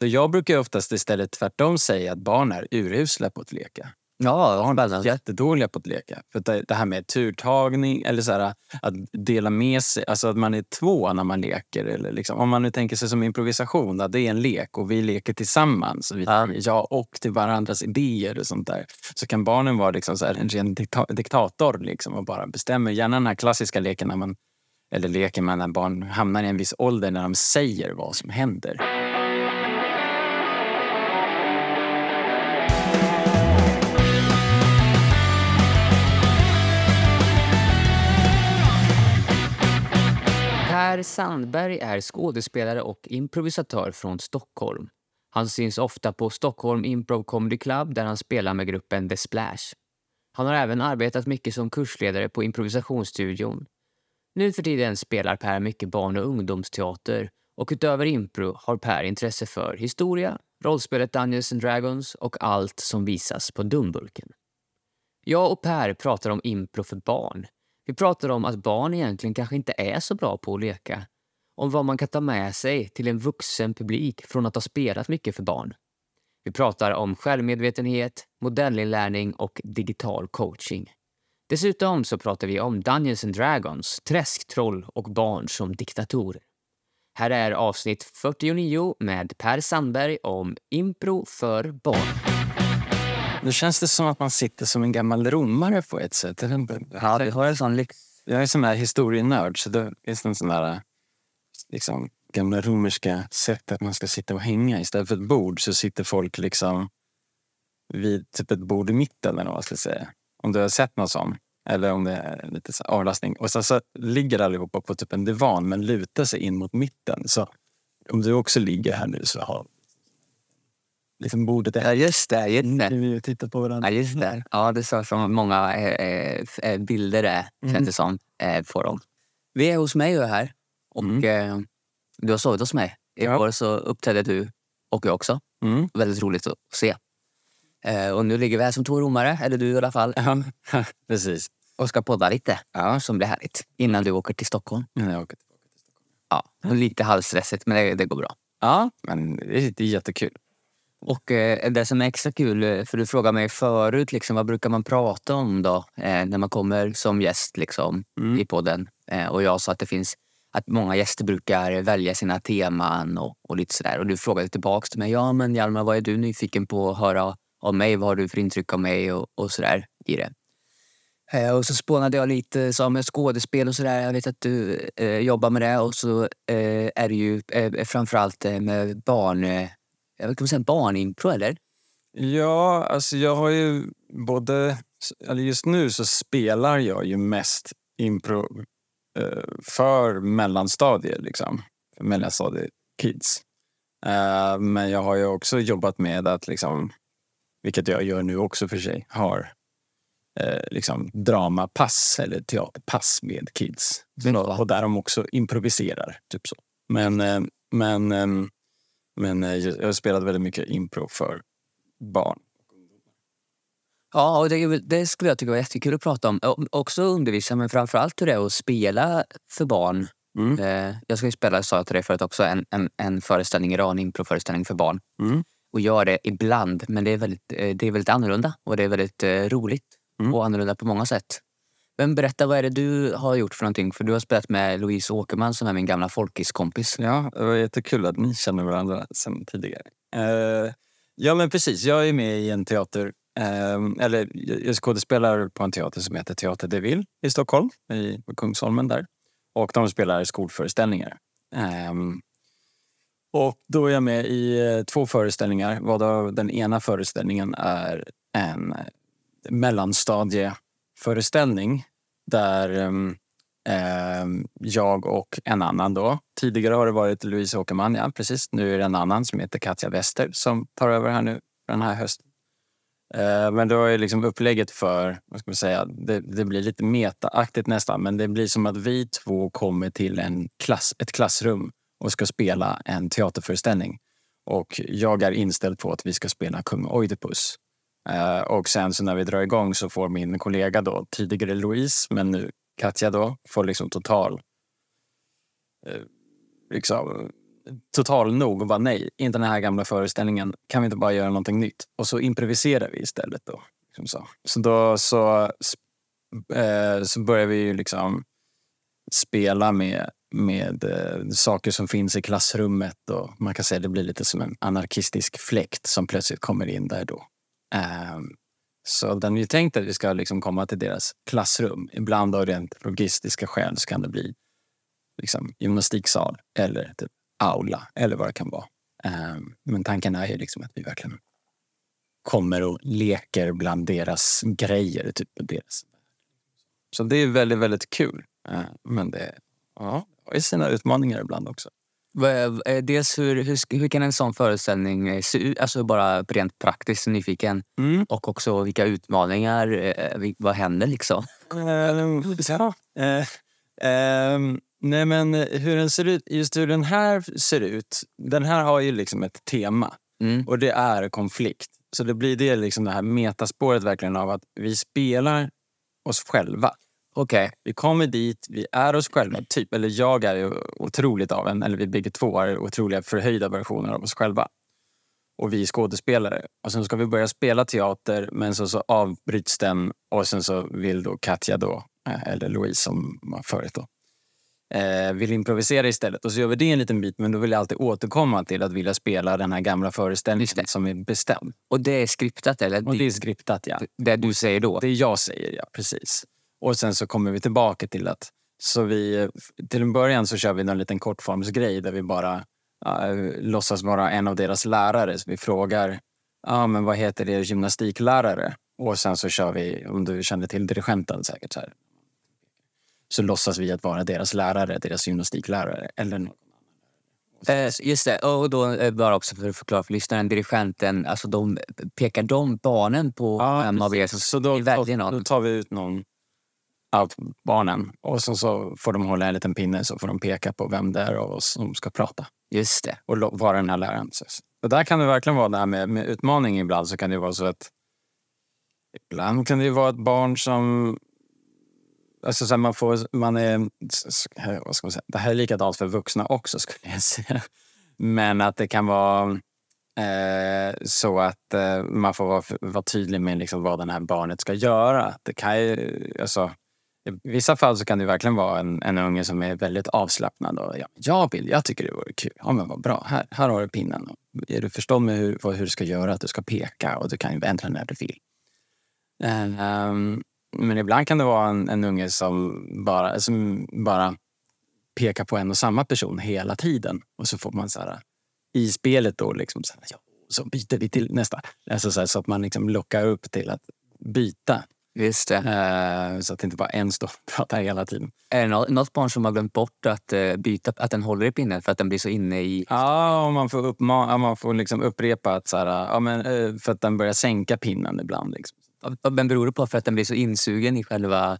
Så jag brukar oftast istället tvärtom säga att barn är urusla på att leka. Ja, är jättedåliga på att leka. För det, här med turtagning eller så här, att dela med sig, alltså att man är två när man leker. Eller liksom, om man nu tänker sig som improvisation, att det är en lek och vi leker tillsammans. Vi, Ja. ja, och till varandras idéer och sånt där. Så kan barnen vara liksom så här, en ren dikta, diktator liksom, och bara bestämmer. Gärna den här klassiska leken när man eller leken när barn hamnar i en viss ålder när de säger vad som händer. Per Sandberg är skådespelare och improvisatör från Stockholm. Han syns ofta på Stockholm Improv Comedy Club där han spelar med gruppen The Splash. Han har även arbetat mycket som kursledare på improvisationsstudion. Nu för tiden spelar Per mycket barn och ungdomsteater och utöver impro har Per intresse för historia, rollspelet Dungeons and Dragons och allt som visas på dumburken. Jag och Per pratar om impro för barn. Vi pratar om att barn egentligen kanske inte är så bra på att leka. Om vad man kan ta med sig till en vuxen publik från att ha spelat mycket för barn. Vi pratar om självmedvetenhet, modellinlärning och digital coaching. Dessutom så pratar vi om Dungeons and Dragons, träsktroll och barn som diktatorer. Här är avsnitt 49 med Per Sandberg om impro för barn. Nu känns det som att man sitter som en gammal romare på ett sätt. Ja, vi har en sån lyx. Jag är sån här historienörd, så det finns en sån där liksom, gamla romerska sätt att man ska sitta och hänga. Istället för ett bord så sitter folk liksom vid typ ett bord i mitten eller vad man ska säga. Om du har sett något sånt. Eller om det är lite så avlastning. Och sen så ligger allihopa på typ en divan men lutar sig in mot mitten. Så om du också ligger här nu så har liksom bordet Ja, just det. Just det. Vi tittar på varandra. Ja, just det. Ja, det är så många eh, eh, bilder är, känns det som, eh, på dem. Vi är hos mig och är här. Och Mm. eh, du har sovit hos mig. Ja. Igår så uppträdde du och jag också. Mm. Väldigt roligt att se. Eh, och nu ligger vi här som två romare, eller du i alla fall, Ja, precis. och ska podda lite. Ja, som blir härligt. Innan du åker till Stockholm. Ja, jag åker tillbaka. Ja, lite halvstressigt, men det, det går bra. Ja, men det är, det är jättekul. Och eh, det som är extra kul, eh, för du frågade mig förut, liksom, vad brukar man prata om då eh, när man kommer som gäst liksom, Mm. i podden? Eh, och jag sa att det finns att många gäster brukar välja sina teman och, och lite sådär. Och du frågade tillbaks till mig, ja men Hjalmar, vad är du nyfiken på att höra av mig? Vad har du för intryck av mig och, och sådär i det? Eh, och så spånade jag lite som med skådespel och sådär. Jag vet att du eh, jobbar med det och så eh, är det ju eh, framförallt eh, med barn, jag kan säga barnimpro eller? Ja, alltså jag har ju både... Eller just nu så spelar jag ju mest impro eh, för mellanstadier, liksom. För mellanstadiekids. Eh, men jag har ju också jobbat med att, liksom, vilket jag gör nu också för sig, har eh, liksom dramapass eller teaterpass med kids. Så, och där de också improviserar, typ så. Men, eh, men, eh, men eh, jag spelat väldigt mycket impro för barn. Ja, och det, det skulle jag tycka var jättekul att prata om. Också undervisa, men framförallt hur det är att spela för barn. Mm. Eh, jag ska ju spela, sa jag till dig förut också, en, en, en föreställning, Iran impro-föreställning för barn. Mm. Och gör det ibland, men det är väldigt, eh, det är väldigt annorlunda och det är väldigt roligt. Mm. Och annorlunda på många sätt. Men berätta, vad är det du har gjort för någonting? För du har spelat med Louise Åkerman som är min gamla folkiskompis. Ja, det var jättekul att ni känner varandra sen tidigare. Uh, ja, men precis. Jag är med i en teater, uh, eller jag skådespelar på en teater som heter Teater de Ville i Stockholm, i, på Kungsholmen där. Och de spelar skolföreställningar. Ehm, och då är jag med i eh, två föreställningar. Varav den ena föreställningen är en mellanstadieföreställning där eh, jag och en annan då. Tidigare har det varit Louise Åkerman, ja precis. Nu är det en annan som heter Katja Wester som tar över här nu den här hösten. Eh, Men då är liksom upplägget för, vad ska man säga, det, det blir lite metaaktigt nästan, men det blir som att vi två kommer till en klass, ett klassrum och ska spela en teaterföreställning. Och jag är inställd på att vi ska spela kung Oidipus. Eh, och sen så när vi drar igång så får min kollega då, tidigare Louise, men nu Katja då, får liksom total eh, liksom, total nog och bara nej, inte den här gamla föreställningen. Kan vi inte bara göra någonting nytt? Och så improviserar vi istället då. Liksom så. så då så, eh, så börjar vi ju liksom spela med, med saker som finns i klassrummet och man kan säga det blir lite som en anarkistisk fläkt som plötsligt kommer in där då. Ehm, så den är ju tänkt att vi ska liksom komma till deras klassrum. Ibland av rent logistiska skäl så kan det bli liksom, gymnastiksal eller typ aula eller vad det kan vara. Ehm, men tanken är ju liksom att vi verkligen kommer och leker bland deras grejer. Typ deras. Så det är väldigt, väldigt kul. Ehm, men det ja, har sina utmaningar ibland också. Dels hur, hur, hur kan en sån föreställning eh, se ut? Alltså bara rent praktiskt nyfiken. Mm. Och också vilka utmaningar, eh, vad händer liksom? Uh, ja. Uh, um, Nej, men eh, hur den ser ut, just hur den här ser ut. Den här har ju liksom ett tema mm. och det är konflikt. Så det blir det, liksom det här metaspåret verkligen av att vi spelar oss själva. Okej. Okay. Vi kommer dit, vi är oss själva. typ. Eller jag är ju otroligt av en, eller vi bägge två är otroliga förhöjda versioner av oss själva. Och vi är skådespelare. Och sen ska vi börja spela teater men så, så avbryts den och sen så vill då Katja då, eh, eller Louise som var förut då, eh, vill improvisera istället. Och så gör vi det en liten bit, men då vill jag alltid återkomma till att vilja spela den här gamla föreställningen som är bestämd. Och det är skriptat? Eller? Och det är skriptat, ja. Det du säger då? Det jag säger, ja. Precis. Och sen så kommer vi tillbaka till att så vi, till en början så kör vi en liten kortformsgrej där vi bara uh, låtsas vara en av deras lärare. Så vi frågar, ja men vad heter er gymnastiklärare? Och sen så kör vi, om du känner till dirigenten säkert, så här, så låtsas vi att vara deras lärare, deras gymnastiklärare eller någon Eh, just det, och då eh, bara också för att förklara för lyssnaren, dirigenten, alltså de, pekar de barnen på ja, vem av er som så då, någon? Då tar vi ut någon av barnen och så, så får de hålla en liten pinne så får de peka på vem det är av oss som ska prata. Just det. Och vara den här läraren. Och där kan det verkligen vara det här med, med utmaning ibland så kan det vara så att ibland kan det vara ett barn som Alltså så man får, man är, vad ska man säga, det här är likadant för vuxna också skulle jag säga. Men att det kan vara eh, så att eh, man får vara, vara tydlig med liksom vad det här barnet ska göra. Det kan ju, alltså, i vissa fall så kan det verkligen vara en, en unge som är väldigt avslappnad. Och, ja, jag vill, jag tycker det vore kul. Ja men vad bra, här, här har du pinnen. Är du förstådd med hur, hur du ska göra? Att du ska peka och du kan ju ändra när du vill. Um, men ibland kan det vara en, en unge som bara, som bara pekar på en och samma person hela tiden. Och så får man så här, i spelet då liksom så, här, ja, så byter vi till nästa. Alltså så, här, så, att man liksom lockar upp till att byta. Just det. Uh, så att det inte bara en står och pratar hela tiden. Är det något barn som har glömt bort att uh, byta, att den håller i pinnen för att den blir så inne i... Ja, och man får, uppma- man får liksom upprepa att så här, ja, men, uh, för att den börjar sänka pinnen ibland. Liksom. Vad beror det på? För att den blir så insugen i själva...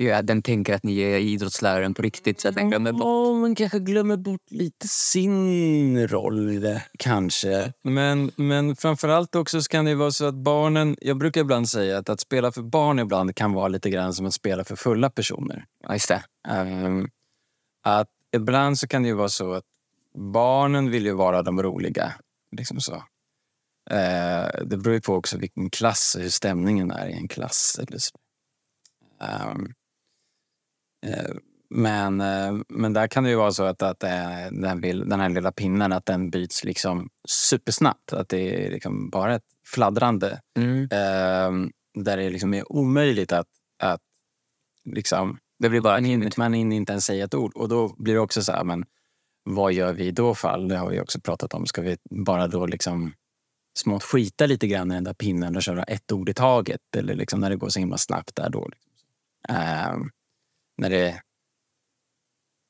Ja, den tänker att ni är idrottsläraren på riktigt så att den glömmer bort... Ja, man kanske glömmer bort lite sin roll i det. Kanske. Men, men framförallt också så kan det vara så att barnen... Jag brukar ibland säga att att spela för barn ibland kan vara lite grann som att spela för fulla personer. Ja, just det. Um, att ibland så kan det ju vara så att barnen vill ju vara de roliga. Liksom så. Eh, det beror ju på också vilken klass och hur stämningen är i en klass. Eller så. Um, men, eh, men där kan det ju vara så att, att den, vill, den här lilla pinnen att den byts liksom supersnabbt. Att det är liksom bara ett fladdrande. Mm. Ehm, där det liksom är omöjligt att, att liksom, det blir bara man, hinner, man hinner inte ens säga ett ord. Och då blir det också så här, men vad gör vi i då fall? Det har vi också pratat om. Ska vi bara då liksom smått skita lite grann i den där pinnen och köra ett ord i taget. Eller liksom när det går så himla snabbt där då. Uh, när det,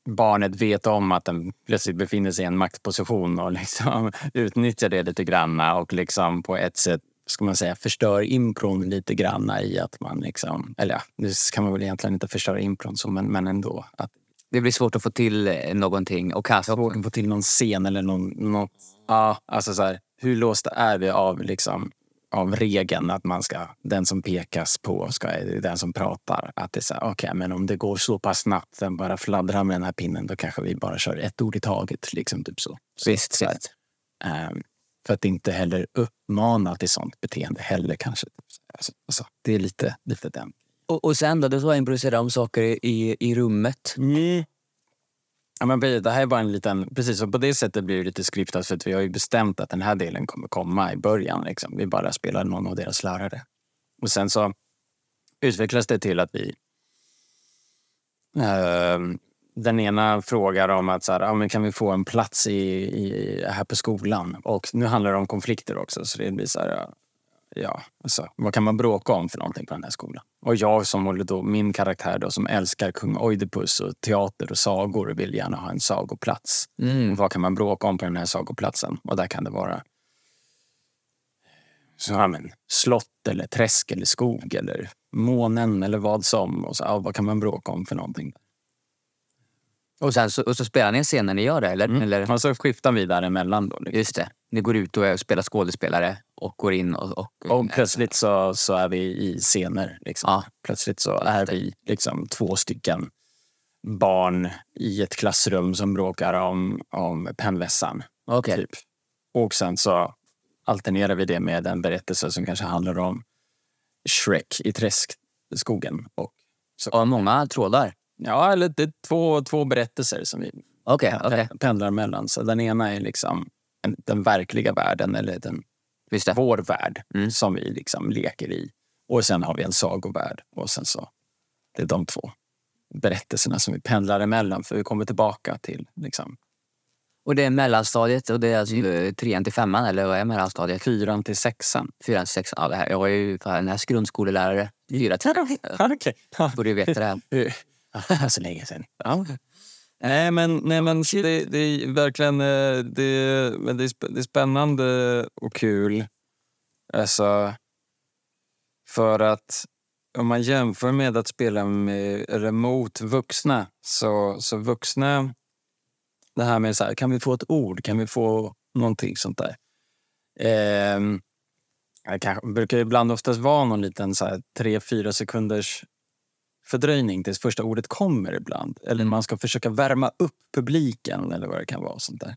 barnet vet om att den plötsligt befinner sig i en maktposition och liksom utnyttjar det lite granna och liksom på ett sätt ska man säga, förstör impron lite granna i att man liksom, eller ja, det kan man väl egentligen inte förstöra impron så, men, men ändå. Att det blir svårt att få till eh, någonting och kanske svårt att få till någon scen eller någon, något, ja, alltså så här, hur låsta är vi av liksom av regeln att man ska, den som pekas på ska, den som pratar. Att det är så här, okej, okay, men om det går så pass snabbt, den bara fladdrar med den här pinnen, då kanske vi bara kör ett ord i taget. Liksom, typ så. Visst, så visst. Um, för att inte heller uppmana till sånt beteende heller kanske. Alltså, alltså, det är lite, lite den. Och, och sen då, du sa improvisera om saker i, i rummet. Mm. Ja, men det här är bara en liten... Precis, och på det sättet blir det lite skriftat för att vi har ju bestämt att den här delen kommer komma i början. Liksom. Vi bara spelar någon av deras lärare. Och sen så utvecklas det till att vi... Uh, den ena frågar om att så här, ja, men kan vi få en plats i, i, här på skolan. Och nu handlar det om konflikter också. Så det blir så här, ja, alltså, vad kan man bråka om för någonting på den här skolan? Och jag som då, min karaktär då, som älskar kung Oidipus och teater och sagor vill gärna ha en sagoplats. Mm. Vad kan man bråka om på den här sagoplatsen? Och där kan det vara så, ja, men, slott eller träsk eller skog eller månen eller vad som. Och så, ja, vad kan man bråka om för någonting? Och, sen så, och så spelar ni en scen när ni gör det? Eller? Mm. eller? Och så skiftar vi däremellan. Då, liksom. Just det. Ni går ut och spelar skådespelare och går in och... Och, och plötsligt så, så är vi i scener. Liksom. Ja. Plötsligt så är vi liksom två stycken barn i ett klassrum som bråkar om, om pennvässan. Okay. Typ. Och sen så alternerar vi det med en berättelse som kanske handlar om Shrek i träskskogen. Och, så. och många trådar? Ja, eller det är två, två berättelser som vi okay, okay. pendlar mellan. Så den ena är liksom den verkliga världen, eller den, vår värld, mm. som vi liksom leker i. Och sen har vi en sagovärld. Och sen så, det är de två berättelserna som vi pendlar emellan, för vi kommer tillbaka till liksom, och det är mellanstadiet och det är alltså mm. trean till femman eller vad är mellanstadiet? Fyran till sexan. Fyran till sexan. Ja, det här, jag är ju här grundskolelärare. Fyra till Okej. Borde ju veta det här. så länge sedan. Ja. Nej, men, nej, men det, det är verkligen eh, det, det, är spännande och kul. Alltså, för att om man jämför med att spela med, eller mot vuxna så, så vuxna det här med så här, kan vi få ett ord? Kan vi få någonting sånt där? Eh, det brukar ibland oftast vara någon liten så här, tre, fyra sekunders fördröjning tills första ordet kommer ibland. Eller man ska försöka värma upp publiken eller vad det kan vara. sånt där.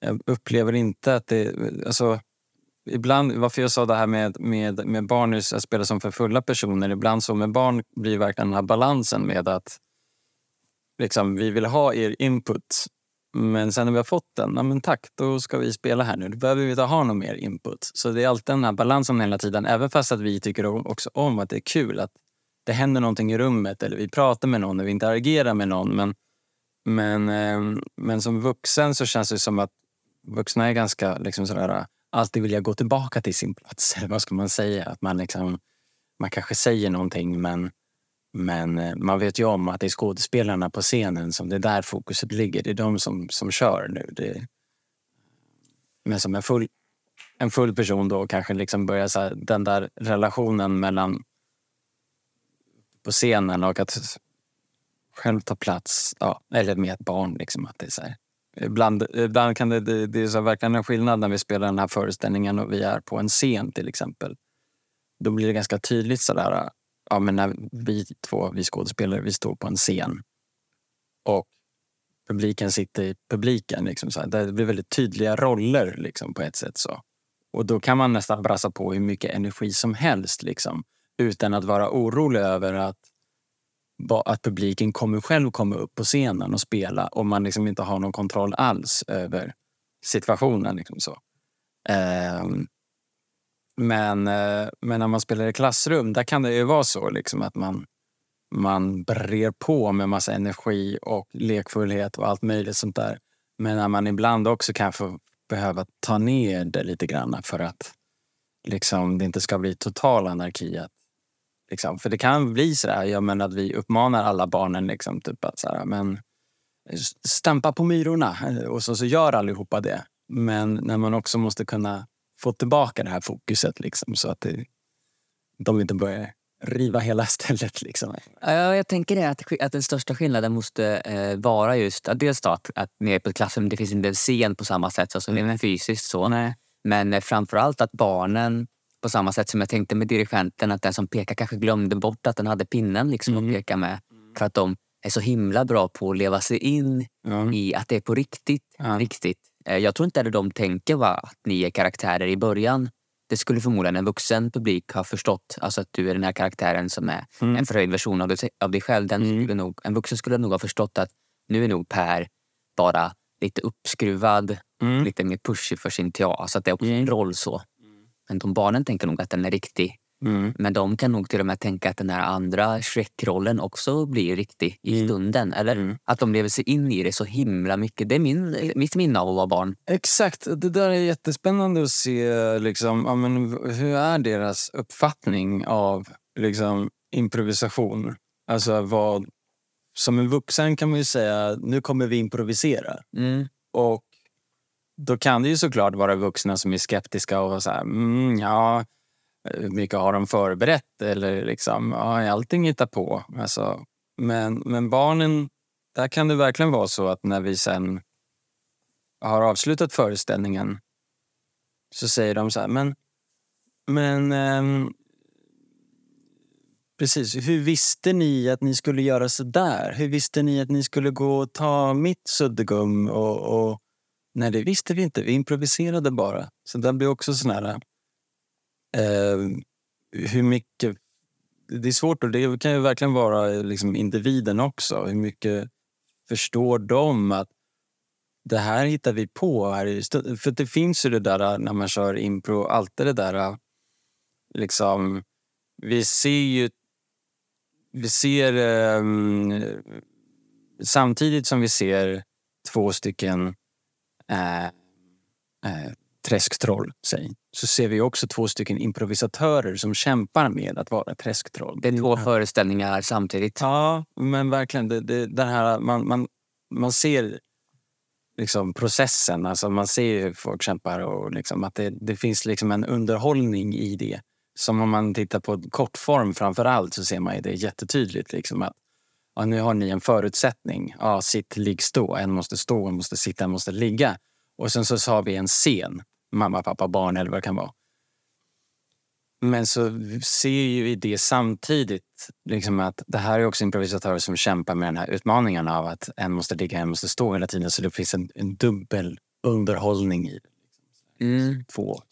Jag upplever inte att det... Alltså, ibland, varför jag sa det här med, med, med barn, att spela som för fulla personer. Ibland så med barn blir verkligen den här balansen med att liksom, vi vill ha er input men sen när vi har fått den, ja, men tack, då ska vi spela här nu. Då behöver vi inte ha någon mer input. Så det är alltid den här balansen hela tiden. Även fast att vi tycker också om att det är kul att det händer någonting i rummet eller vi pratar med någon eller vi interagerar med någon. Men, men, eh, men som vuxen så känns det som att vuxna är ganska liksom sådär, alltid vilja gå tillbaka till sin plats. Eller vad ska man säga? Att man, liksom, man kanske säger någonting men men eh, man vet ju om att det är skådespelarna på scenen som det är där fokuset ligger. Det är de som, som kör nu. Det, men som en full, en full person då kanske liksom börjar så här, den där relationen mellan på scenen och att själv ta plats, ja, eller med ett barn. Liksom, att det är så här. Ibland, ibland kan det, det, det är så verkligen en skillnad när vi spelar den här föreställningen och vi är på en scen till exempel. Då blir det ganska tydligt sådär ja, men när vi två, vi skådespelare, vi står på en scen och publiken sitter i publiken. Liksom, så här, det blir väldigt tydliga roller liksom, på ett sätt. så. Och då kan man nästan brassa på hur mycket energi som helst liksom, utan att vara orolig över att, att publiken kommer själv komma upp på scenen och spela och man liksom inte har någon kontroll alls över situationen. Liksom så. Um, men, eh, men när man spelar i klassrum, där kan det ju vara så liksom att man, man brer på med massa energi och lekfullhet och allt möjligt sånt där. Men när man ibland också kan få behöva ta ner det lite grann för att liksom, det inte ska bli total anarki. Att, liksom, för det kan bli så där, att vi uppmanar alla barnen liksom, typ att så här, men, stampa på myrorna och så, så gör allihopa det. Men när man också måste kunna få tillbaka det här fokuset liksom, så att det, de inte börjar riva hela stället. Liksom. Ja, jag tänker det, att, att den största skillnaden måste eh, vara just att dels att, att nere på klassen det finns inte en scen på samma sätt, alltså mm. fysiskt så. Nej. Men eh, framförallt att barnen På samma sätt som jag tänkte med dirigenten att den som pekar kanske glömde bort att den hade pinnen liksom Mm. att peka med. För att de är så himla bra på att leva sig in Ja. i att det är på riktigt. Ja. riktigt. Eh, Jag tror inte att de tänker va, att ni är karaktärer i början. Det skulle förmodligen en vuxen publik ha förstått. Alltså att du är den här karaktären som är Mm. en förhöjd version av dig, av dig själv. Den Mm. skulle nog, en vuxen skulle nog ha förstått att nu är nog Per bara lite uppskruvad, Mm. lite mer pushig för sin teater. Alltså att det är också en roll så. Men de barnen tänker nog att den är riktig. Mm. Men de kan nog till och med tänka att den här andra Shrek-rollen också blir riktig i Mm. stunden. Eller Mm. att de lever sig in i det så himla mycket. Det är min, mitt minne av att vara barn. Exakt, det där är jättespännande att se. Liksom, ja, men, hur är deras uppfattning av liksom, improvisation? Alltså vad... Som en vuxen kan man ju säga, nu kommer vi improvisera. Mm. Och då kan det ju såklart vara vuxna som är skeptiska och så här, mm, ja, eh, hur mycket har de förberett? Eller liksom, ja, är allting hittar på. Alltså, men, men barnen, där kan det verkligen vara så att när vi sen har avslutat föreställningen så säger de så här, men, men ehm, precis, hur visste ni att ni skulle göra så där? Hur visste ni att ni skulle gå och ta mitt suddgum? Och, och, nej, det visste vi inte. Vi improviserade bara. Så det blir också sån här... Eh, hur mycket... Det är svårt och det kan ju verkligen vara liksom individen också. Hur mycket förstår de att det här hittar vi på här i För det finns ju det där eh, när man kör impro, alltid det där eh, liksom... Vi ser ju... Vi ser... Eh, samtidigt som vi ser två stycken eh, eh, träsktroll, säg, så ser vi också två stycken improvisatörer som kämpar med att vara träsktroll. Det är två föreställningar samtidigt. Ja, men verkligen. Det, det, den här, man, man, man ser liksom processen. Alltså man ser hur folk kämpar och liksom att det, det finns liksom en underhållning i det. Som om man tittar på kortform framför allt så ser man det jättetydligt. Liksom att ja, nu har ni en förutsättning. Ja, sitt, ligg, stå. En måste stå, en måste sitta, en måste ligga. Och sen så har vi en scen. Mamma, pappa, barn eller vad det kan vara. Men så ser ju vi det samtidigt liksom att det här är också improvisatörer som kämpar med den här utmaningen av att en måste ligga, en måste stå hela tiden. Så det finns en, en dubbel underhållning i det. Mm. Två.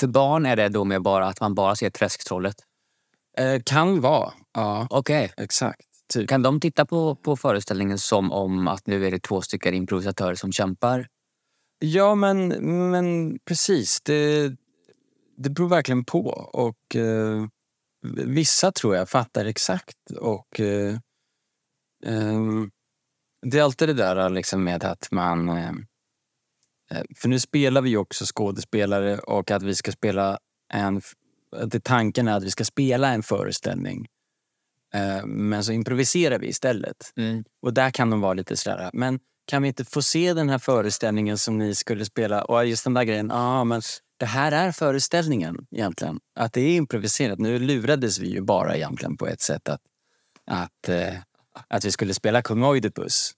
För barn är det då med bara att man bara ser träsktrollet. Eh, kan vara, ja. Okej. Exakt. Typ. Kan de titta på, på föreställningen som om att nu är det två stycken improvisatörer som kämpar? Ja, men, men precis. Det, det beror verkligen på. Och eh, Vissa tror jag fattar exakt. Och eh, eh, Det är alltid det där liksom med att man... Eh, eh för nu spelar vi ju också skådespelare och att vi ska spela en... Att tanken är att vi ska spela en föreställning. Eh, men så improviserar vi istället. Och där kan de vara lite sådär, men kan vi inte få se den här föreställningen som ni skulle spela? Och just den där grejen, ja ah, men det här är föreställningen egentligen. Att det är improviserat. Nu lurades vi ju bara egentligen på ett sätt att, att, eh, att vi skulle spela kung Oidipus.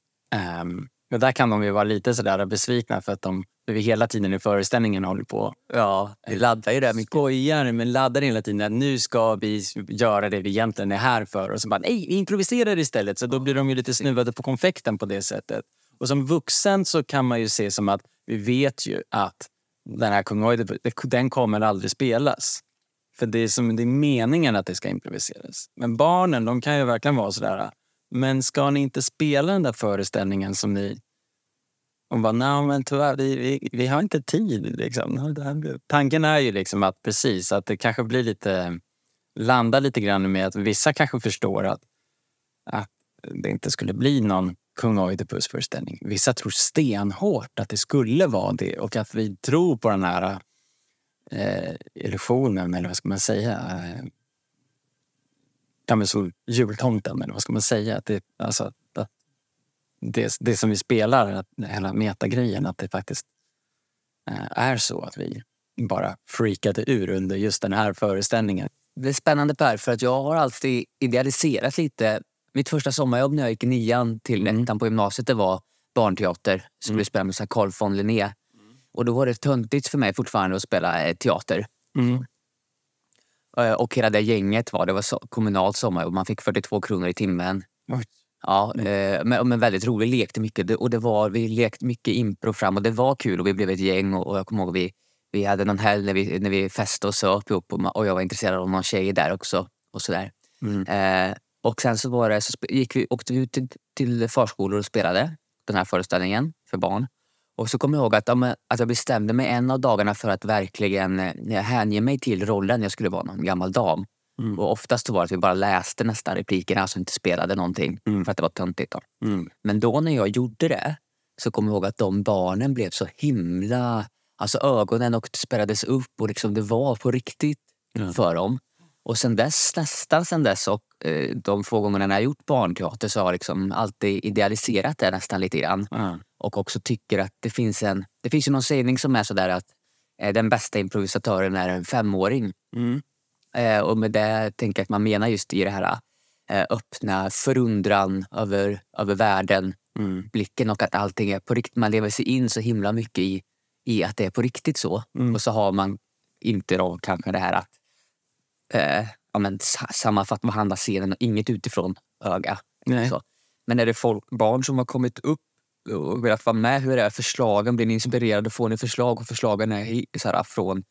Um, och där kan de ju vara lite sådär besvikna för att de för vi hela tiden i föreställningen håller på Ja, vi laddar ju det mycket. skojar men laddar hela tiden att nu ska vi göra det vi egentligen är här för. Och så bara, nej, vi improviserar istället. Så då blir de ju lite snuvade på konfekten på det sättet. Och som vuxen så kan man ju se som att vi vet ju att den här kung den kommer aldrig spelas. För det är, som, det är meningen att det ska improviseras. Men barnen, de kan ju verkligen vara sådär, men ska ni inte spela den där föreställningen som ni och bara, nej men tyvärr, vi, vi, vi har inte tid. Liksom. Tanken är ju liksom att precis, att det kanske blir lite, landar lite grann med att vissa kanske förstår att, att det inte skulle bli någon kung Oidipus-föreställning. Vissa tror stenhårt att det skulle vara det och att vi tror på den här eh, illusionen, eller vad ska man säga? Eh, ja, men så jultomten, eller vad ska man säga? Att det, alltså, att det, det som vi spelar, att, hela metagrejen, att det faktiskt eh, är så att vi bara freakade ur under just den här föreställningen. Det är spännande Per, för att jag har alltid idealiserat lite. Mitt första sommarjobb när jag gick i nian till ettan på gymnasiet det var barnteater. Skulle Mm. spela med Carl von Linné. Och då var det töntigt för mig fortfarande att spela eh, teater. Eh, Och hela det gänget var, det var kommunalt sommarjobb. Man fick 42 kronor i timmen. Oj. Ja, eh, men, men väldigt roligt. Vi lekte mycket. Och det var, vi lekte mycket impro fram och det var kul och vi blev ett gäng. Och, och jag kommer ihåg vi, vi hade någon helg när vi, när vi festade och söp ihop och, och jag var intresserad av någon tjej där också. Och sådär. Mm. Eh, och sen så var det, så gick vi, åkte vi ut till, till förskolor och spelade den här föreställningen för barn. Och så kommer jag ihåg att, att jag bestämde mig en av dagarna för att verkligen eh, hänge mig till rollen. Jag skulle vara någon gammal dam. Mm. Och oftast var det att vi bara läste nästan replikerna, alltså inte spelade någonting. Mm. För att det var töntigt. Mm. Men då när jag gjorde det så kommer jag ihåg att de barnen blev så himla... Alltså ögonen och spärrades upp och liksom det var på riktigt för dem. Och sen dess, nästan sen dess och eh, de få gångerna jag gjort barnteater så har jag liksom alltid idealiserat det nästan lite grann. Och också tycker att det finns en... Det finns ju någon sägning som är sådär att eh, den bästa improvisatören är en femåring. Eh, och med det tänker jag att man menar just i det här eh, öppna förundran över, över världen, Mm. blicken och att allting är på riktigt. Man lever sig in så himla mycket i, i att det är på riktigt så. Mm. Och så har man inte då kanske det här att eh, ja, men, sa- sammanfatta, behandla scenen och inget utifrån öga. Men är det folk, barn som har kommit upp och velat vara med? Hur är förslagen? Blir ni inspirerade? Får ni förslag? Och förslagen är så här, från...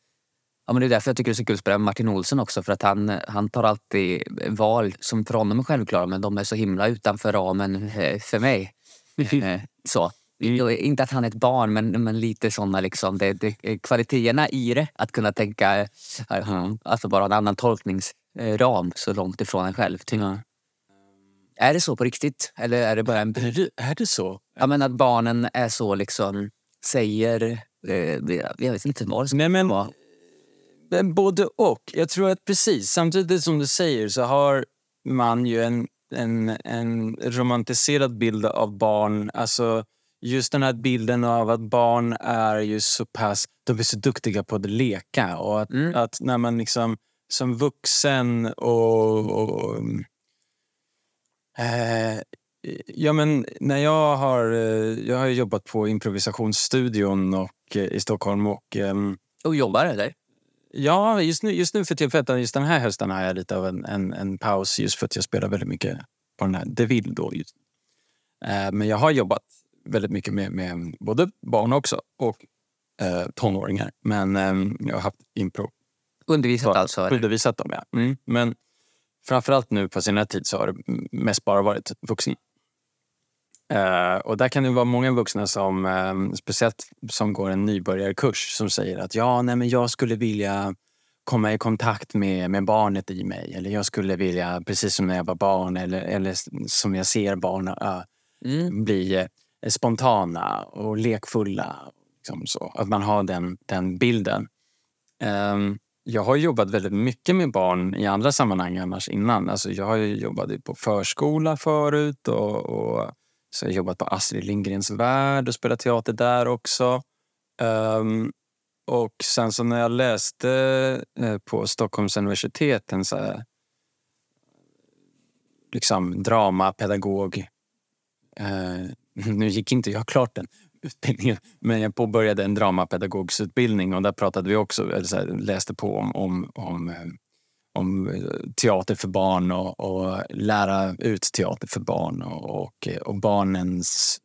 Ja, men det är därför jag tycker det är så kul att spela med Martin Olsson också. För att han, han tar alltid val som för honom är självklara men de är så himla utanför ramen eh, för mig. Eh, så. Inte att han är ett barn men, men lite såna liksom, det, det, kvaliteterna i det. Att kunna tänka, eh, alltså bara en annan tolkningsram så långt ifrån en själv. Ja. Är det så på riktigt? Eller är det bara en... Är, det, är det så? Ja, men att barnen är så liksom, säger... Eh, jag vet inte vad det ska Nej, men, vara. Både och. Jag tror att precis, samtidigt som du säger så har man ju en, en, en romantiserad bild av barn. Alltså just den här bilden av att barn är ju så pass, de är så duktiga på att leka och att, Mm. att när man liksom som vuxen och, och eh, Ja, men när jag har, eh, jag har jobbat på improvisationsstudion och, eh, i Stockholm och ehm, Och jobbar eller? Ja, just nu, just nu för tillfället, just den här hösten har jag lite av en, en, en paus just för att jag spelar väldigt mycket på den här DeVille då. Just. Eh, men jag har jobbat väldigt mycket med, med både barn också och eh, tonåringar. Men eh, jag har haft impro Undervisat Ja, alltså? undervisat dem. Ja. Mm. Men framförallt nu på senare tid så har det mest bara varit vuxna. Eh, och där kan det vara många vuxna som, eh, speciellt som går en nybörjarkurs, som säger att ja, nej, men jag skulle vilja komma i kontakt med, med barnet i mig. Eller jag skulle vilja, precis som när jag var barn eller, eller som jag ser barn eh, Mm. bli eh, spontana och lekfulla. Liksom så. Att man har den, den bilden. Ehm, jag har jobbat väldigt mycket med barn i andra sammanhang annars innan. Alltså jag har jobbat på förskola förut och, och så har jag jobbat på Astrid Lindgrens Värld och spelat teater där också. Um, och sen så när jag läste eh, på Stockholms universitet en så här, liksom dramapedagog Uh, nu gick inte jag klart den utbildningen, men jag påbörjade en dramapedagogsutbildning och där pratade vi också, eller så här, läste på om, om, om, eh, om eh, teater för barn och, och lära ut teater för barn och, och, och barnens...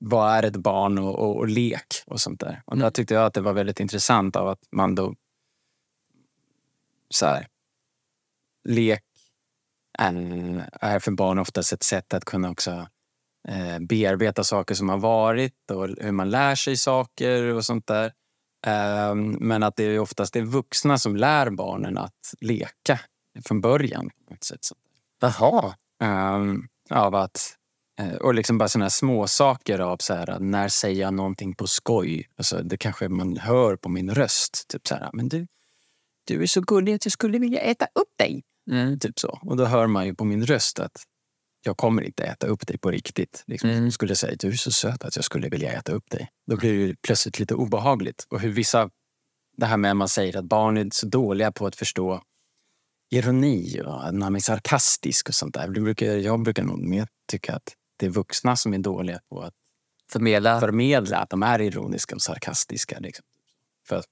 Vad är ett barn och, och, och lek och sånt där. Och där tyckte jag att det var väldigt intressant av att man då så här, lek är, är för barn oftast ett sätt att kunna också eh, bearbeta saker som har varit och hur man lär sig saker och sånt där. Eh, men att det är oftast det vuxna som lär barnen att leka från början. Jaha. Eh, av att, eh, och liksom bara såna här små saker av så här, när säger jag någonting på skoj? Alltså, det kanske man hör på min röst. Typ så här, men du, du är så gullig att jag skulle vilja äta upp dig. Mm. Typ så. Och då hör man ju på min röst att jag kommer inte äta upp dig på riktigt. Liksom. Mm. Jag skulle säga du är så söt att jag skulle vilja äta upp dig. Då blir det plötsligt lite obehagligt. Och hur vissa, det här med att man säger att barn är så dåliga på att förstå ironi och när man är sarkastisk och sånt där. Det brukar, jag brukar nog mer tycka att det är vuxna som är dåliga på att Förmedla. förmedla att de är ironiska och sarkastiska. Liksom. För att,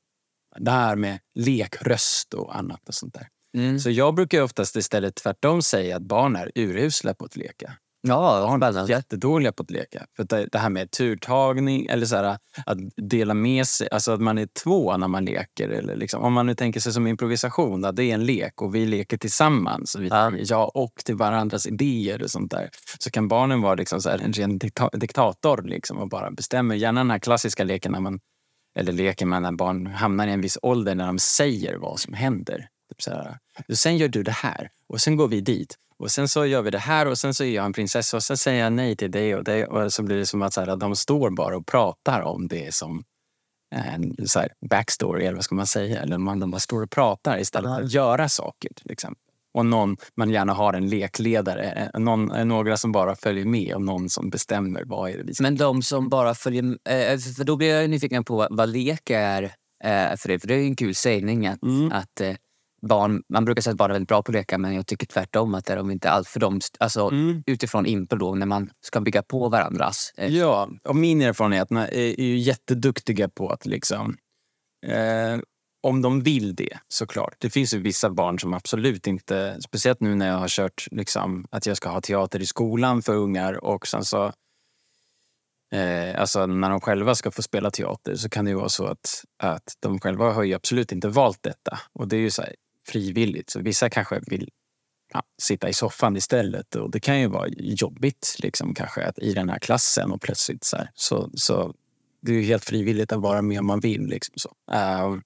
Det här med lekröst och annat och sånt där. Mm. Så jag brukar oftast istället tvärtom säga att barn är urusla på att leka. Ja, spännande. jättedåliga på att leka. För det, här med turtagning eller så här, att dela med sig, alltså att man är två när man leker. Eller liksom, om man nu tänker sig som improvisation, att det är en lek och vi leker tillsammans. Vi Ja. ja och till varandras idéer och sånt där. Så kan barnen vara liksom så här, en ren dikta, diktator liksom, och bara bestämmer. Gärna den här klassiska leken när man, eller leken med när barn hamnar i en viss ålder när de säger vad som händer. Typ så här, sen gör du det här och sen går vi dit. Och sen så gör vi det här och sen så är jag en prinsessa och sen säger jag nej till det och det. Och så blir det som att så här, de står bara och pratar om det som en så här, backstory eller vad ska man säga. Eller man, de bara står och pratar istället för att göra saker till exempel. Och någon, man gärna har en lekledare, eh, någon, eh, några som bara följer med och någon som bestämmer vad är det vi ska Men de som bara följer... Eh, för då blir jag nyfiken på vad lek är eh, för det. För det är ju en kul sägning att, Mm. att eh, barn... Man brukar säga att barn är väldigt bra på att leka men jag tycker tvärtom att det är de inte alls för dem. Alltså Mm. utifrån impro då när man ska bygga på varandras. Eh, Ja, och min erfarenhet är, är ju jätteduktiga på att liksom... Eh, om de vill det, såklart. Det finns ju vissa barn som absolut inte... Speciellt nu när jag har kört liksom, att jag ska ha teater i skolan för ungar och sen så... Eh, alltså när de själva ska få spela teater så kan det ju vara så att, att de själva har ju absolut inte valt detta. Och det är ju så här, frivilligt. Så vissa kanske vill ja, sitta i soffan istället. Och det kan ju vara jobbigt liksom, kanske att i den här klassen och plötsligt så här. Så, så det är ju helt frivilligt att vara med om man vill. Liksom, så. Uh,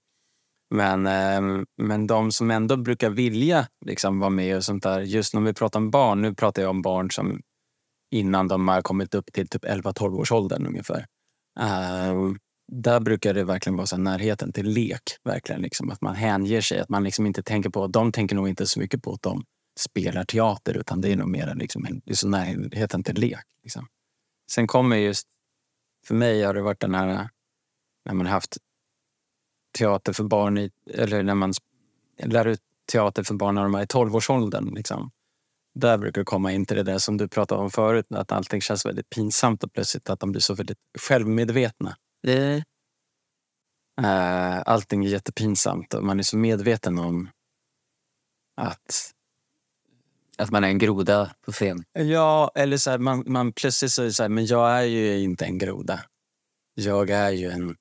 men, ehm, men de som ändå brukar vilja liksom, vara med och sånt där. Just när vi pratar om barn, nu pratar jag om barn som innan de har kommit upp till typ 11-12 års åldern ungefär. Äh, där brukar det verkligen vara så här, närheten till lek. Verkligen, liksom, att man hänger sig. Att man liksom inte tänker på, de tänker nog inte så mycket på att de spelar teater utan det är nog mer liksom, det är så närheten till lek. Liksom. Sen kommer just, för mig har det varit den här när man har haft teater för barn, i, eller när man lär ut teater för barn när de är i 12-årsåldern. Liksom. Där brukar det komma in till det där som du pratade om förut, att allting känns väldigt pinsamt och plötsligt att de blir så väldigt självmedvetna. Eh, allting är jättepinsamt och man är så medveten om att att man är en groda på scen. Ja, eller så här, man, man plötsligt så är det så här, men jag är ju inte en groda. Jag är ju en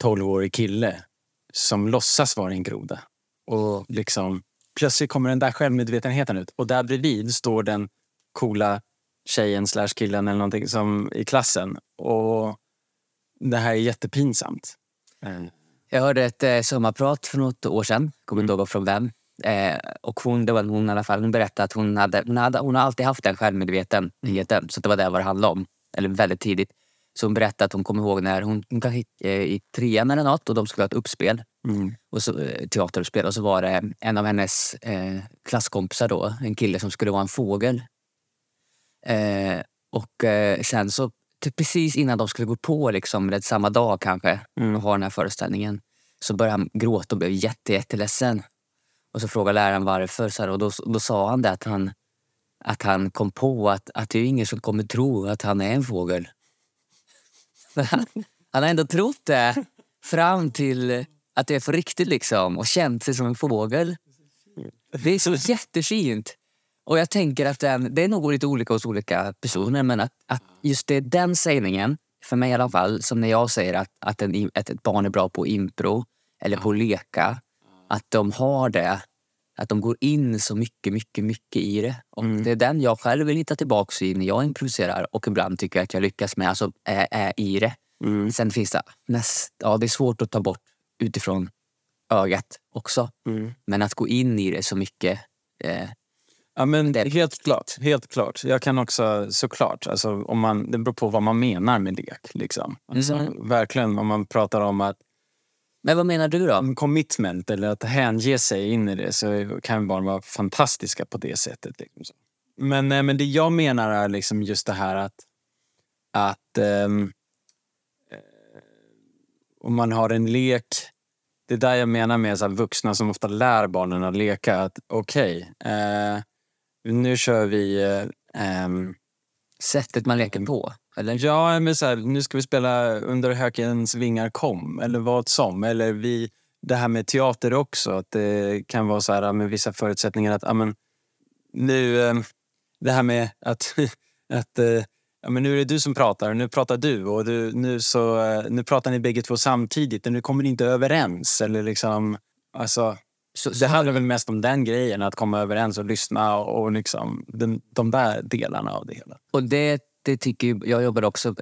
tolvårig kille som låtsas vara en groda. Och liksom, plötsligt kommer den där självmedvetenheten ut. Och där bredvid står den coola tjejen slash killen eller någonting som, i klassen. Och det här är jättepinsamt. Eh, Jag hörde ett eh, sommarprat för något år sedan, kommer inte ihåg från vem. Eh, och hon, det var hon i alla fall, hon berättade att hon, hade, hon, hade, hon har alltid haft den självmedvetenheten. Så det var det vad det handlade om. Eller väldigt tidigt. Så hon berättade att hon kommer ihåg när hon, hon kanske gick eh, i trean eller något och de skulle ha ett uppspel. Mm. Och så, eh, teateruppspel. Och så var det en av hennes eh, klasskompisar då, en kille som skulle vara en fågel. Eh, och eh, sen så, precis innan de skulle gå på, liksom, eller samma dag kanske, Mm. och ha den här föreställningen, så började han gråta och blev jätte, jätteledsen. Och så frågade läraren varför. Så här, och då, då sa han det att han, att han kom på att, att det är ingen som kommer tro att han är en fågel. Han, han har ändå trott det fram till att det är för riktigt liksom och känt sig som en fågel. Det är så jättefint. Och jag tänker att den, det är nog lite olika hos olika personer men att, att just det, den sägningen, för mig i alla fall, som när jag säger att, att, en, att ett barn är bra på impro eller på att leka, att de har det. Att de går in så mycket, mycket, mycket i det. Och Mm. Det är den jag själv vill hitta tillbaka i när jag improviserar och ibland tycker jag att jag lyckas med, alltså är, är i det. Mm. Sen finns det, näst, ja, det är svårt att ta bort utifrån ögat också. Mm. Men att gå in i det så mycket. Eh, Ja, men Det- helt klart. Helt klart. Jag kan också såklart, alltså, om man, det beror på vad man menar med lek. Liksom. Alltså, Mm. Verkligen, om man pratar om att men vad menar du då? om commitment eller att hänge sig in i det så kan barn vara fantastiska på det sättet. Liksom. Men, eh, men det jag menar är liksom just det här att, att eh, om man har en lek det är där jag menar med så vuxna som ofta lär barnen att leka. att Okej, eh, nu kör vi... Eh, ehm, Sättet man leker på? Eller? Ja, men så här, nu ska vi spela Under hökens vingar kom, eller vad som. Eller vi, det här med teater också, att det kan vara så här med vissa förutsättningar att amen, nu, eh, det här med att, att eh, ja, men nu är det du som pratar, nu pratar du och du, nu, så, eh, nu pratar ni bägge två samtidigt och nu kommer ni inte överens. Eller liksom, alltså, så, det handlar väl mest om den grejen, att komma överens och lyssna och, och liksom, den, de där delarna av det hela. Och det, det tycker ju, jag jobbade också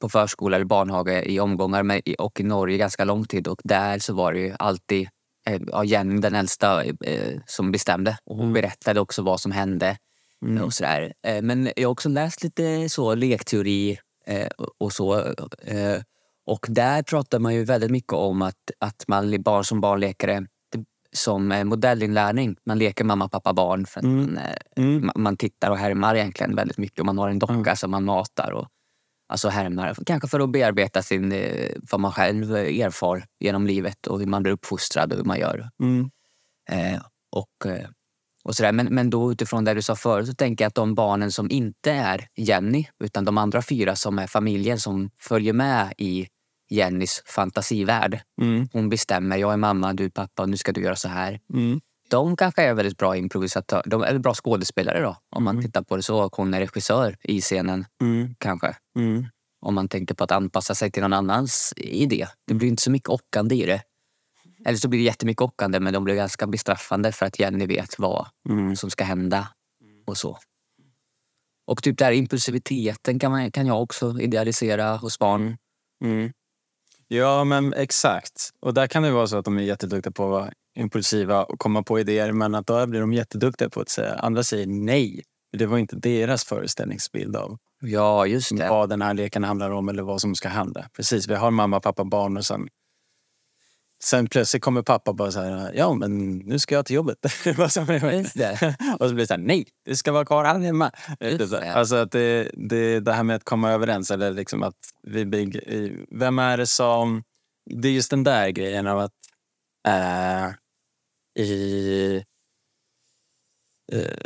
på förskola eller barnhage i omgångar med, och i Norge ganska lång tid och där så var det ju alltid eh, ja, Jenny, den äldsta, eh, som bestämde. Och hon Mm. berättade också vad som hände. och sådär. Eh, Men jag har också läst lite så lekteori och- så. Och där pratar man ju väldigt mycket om att, att man barn som barnlekare som eh, modellinlärning. Man leker mamma, pappa, barn. För att Mm. man, eh, Mm. ma- man tittar och härmar egentligen väldigt mycket. Och man har en docka som man matar. Och, alltså härmar, kanske för att bearbeta sin, eh, vad man själv erfar genom livet och hur man blir uppfostrad och hur man gör. Mm. Eh, och, och sådär. Men, men då utifrån det du sa förut så tänker jag att de barnen som inte är Jenny utan de andra fyra som är familjen som följer med i Jennys fantasivärld. Mm. Hon bestämmer, jag är mamma, du är pappa nu ska du göra så här. Mm. De kanske är väldigt bra improvisatörer. De är bra skådespelare då, om man Mm. tittar på det så. Och hon är regissör i scenen Mm. kanske. Mm. Om man tänker på att anpassa sig till någon annans idé. Det blir inte så mycket ockande i det. Eller så blir det jättemycket ockande men de blir ganska bestraffande för att Jenny vet vad Mm. som ska hända och så. Och typ där impulsiviteten kan, man, kan jag också idealisera hos barn. Mm. Ja, men exakt. Och där kan det vara så att de är jätteduktiga på att vara impulsiva och komma på idéer men att då blir de jätteduktiga på att säga andra säger nej. Det var inte deras föreställningsbild av Ja, just det. vad den här leken handlar om eller vad som ska hända. Precis, vi har mamma, pappa, barn och sen Sen plötsligt kommer pappa bara så här, ja men nu ska jag till jobbet. Och så blir det så här, nej, du ska vara kvar här hemma. Alltså att det, det, det här med att komma överens eller liksom att vi bygger, vem är det som, det är just den där grejen av att äh, i eh,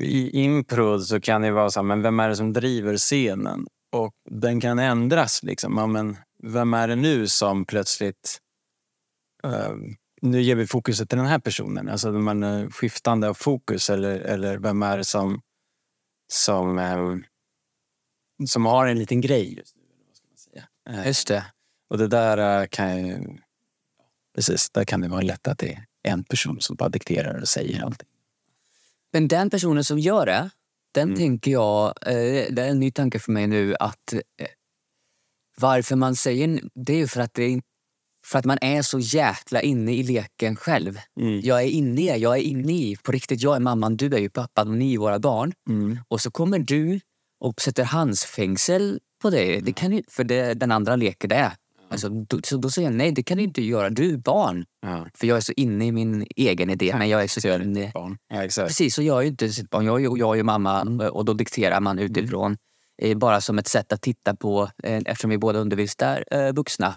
i impro så kan det vara så här, men vem är det som driver scenen? Och den kan ändras. Liksom. Ja, men vem är det nu som plötsligt... eh, nu ger vi fokuset till den här personen. Alltså man är skiftande av fokus. Eller, eller vem är det som, som, eh, som har en liten grej just nu? Vad ska man säga? Eh, Just det. och det där eh, kan ju... Precis, där kan det vara lätt att det är en person som bara dikterar och säger allting. Men den personen som gör det, den Mm. tänker jag, eh, det är en ny tanke för mig nu att eh, varför man säger det är ju för att, det är, för att man är så jäkla inne i leken själv. Mm. Jag är inne i jag är inne i, på riktigt, jag är mamman, du är ju pappan och ni är våra barn. Mm. Och så kommer du och sätter handsfängsel på det. det kan ju, för det, den andra leker det. Alltså, då, så då säger jag nej, det kan du inte göra. Du är barn. Ja. För jag är så inne i min egen idé. Men jag är så inne... Barn. Ja, exakt. Precis, så jag är ju inte sitt barn. Jag är, jag är ju mamma och då dikterar man utifrån. Eh, Bara som ett sätt att titta på, eh, eftersom vi båda undervisar eh, vuxna.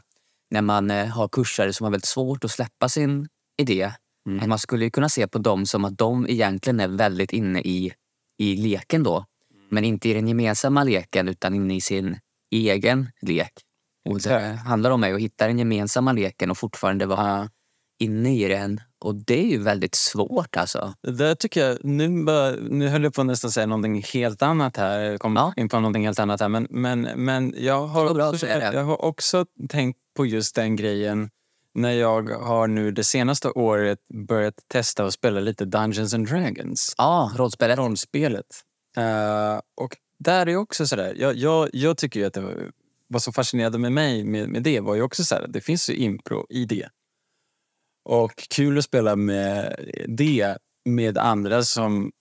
När man eh, har kursare som har väldigt svårt att släppa sin idé. Mm. Att Man skulle ju kunna se på dem som att de egentligen är väldigt inne i, i leken då. Men inte i den gemensamma leken utan inne i sin egen lek. Och det handlar om att hitta den gemensamma leken och fortfarande vara inne i den. Och det är ju väldigt svårt alltså. Det där tycker jag, nu, bara, nu höll jag på att nästan säga någonting helt annat här. Jag kom Ja. in på någonting helt annat här. Men, men, men jag, har också, jag har också tänkt på just den grejen när jag har nu det senaste året börjat testa och spela lite Dungeons and Dragons. Ja, rollspelet. rollspelet. Eh, och där är också sådär, jag, jag, jag tycker att det var, vad som fascinerade med mig med, med det var ju också så här, det finns ju impro i det. Och kul att spela med det med andra som...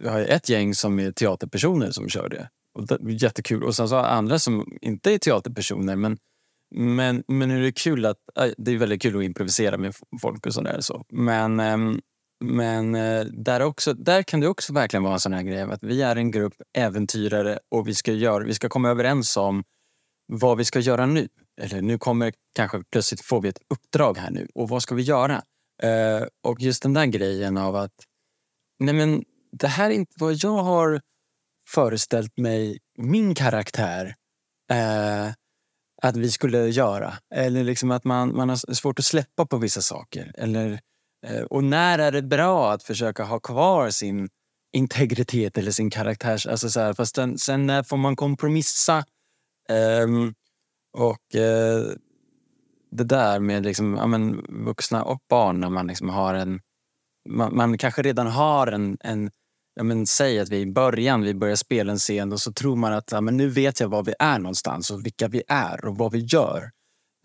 Jag har ett gäng som är teaterpersoner som kör det. Och det jättekul. Och sen så har andra som inte är teaterpersoner men men, men är det kul att... Äh, det är väldigt kul att improvisera med folk och sådär. Så. Men, ehm, men eh, där, också, där kan det också verkligen vara en sån här grej att vi är en grupp äventyrare och vi ska, göra, vi ska komma överens om vad vi ska göra nu. Eller nu kommer kanske plötsligt får vi ett uppdrag här nu och vad ska vi göra? Eh, och just den där grejen av att nej men det här är inte vad jag har föreställt mig min karaktär eh, att vi skulle göra. Eller liksom att man, man har svårt att släppa på vissa saker. Eller, eh, och när är det bra att försöka ha kvar sin integritet eller sin karaktär? Alltså så här, fast den, sen när får man kompromissa? Um, och uh, det där med liksom, ja, men, vuxna och barn när man liksom har en... Man, man kanske redan har en, en ja, men, säg att vi i början vi börjar spela en scen och så tror man att ja, men nu vet jag var vi är någonstans och vilka vi är och vad vi gör.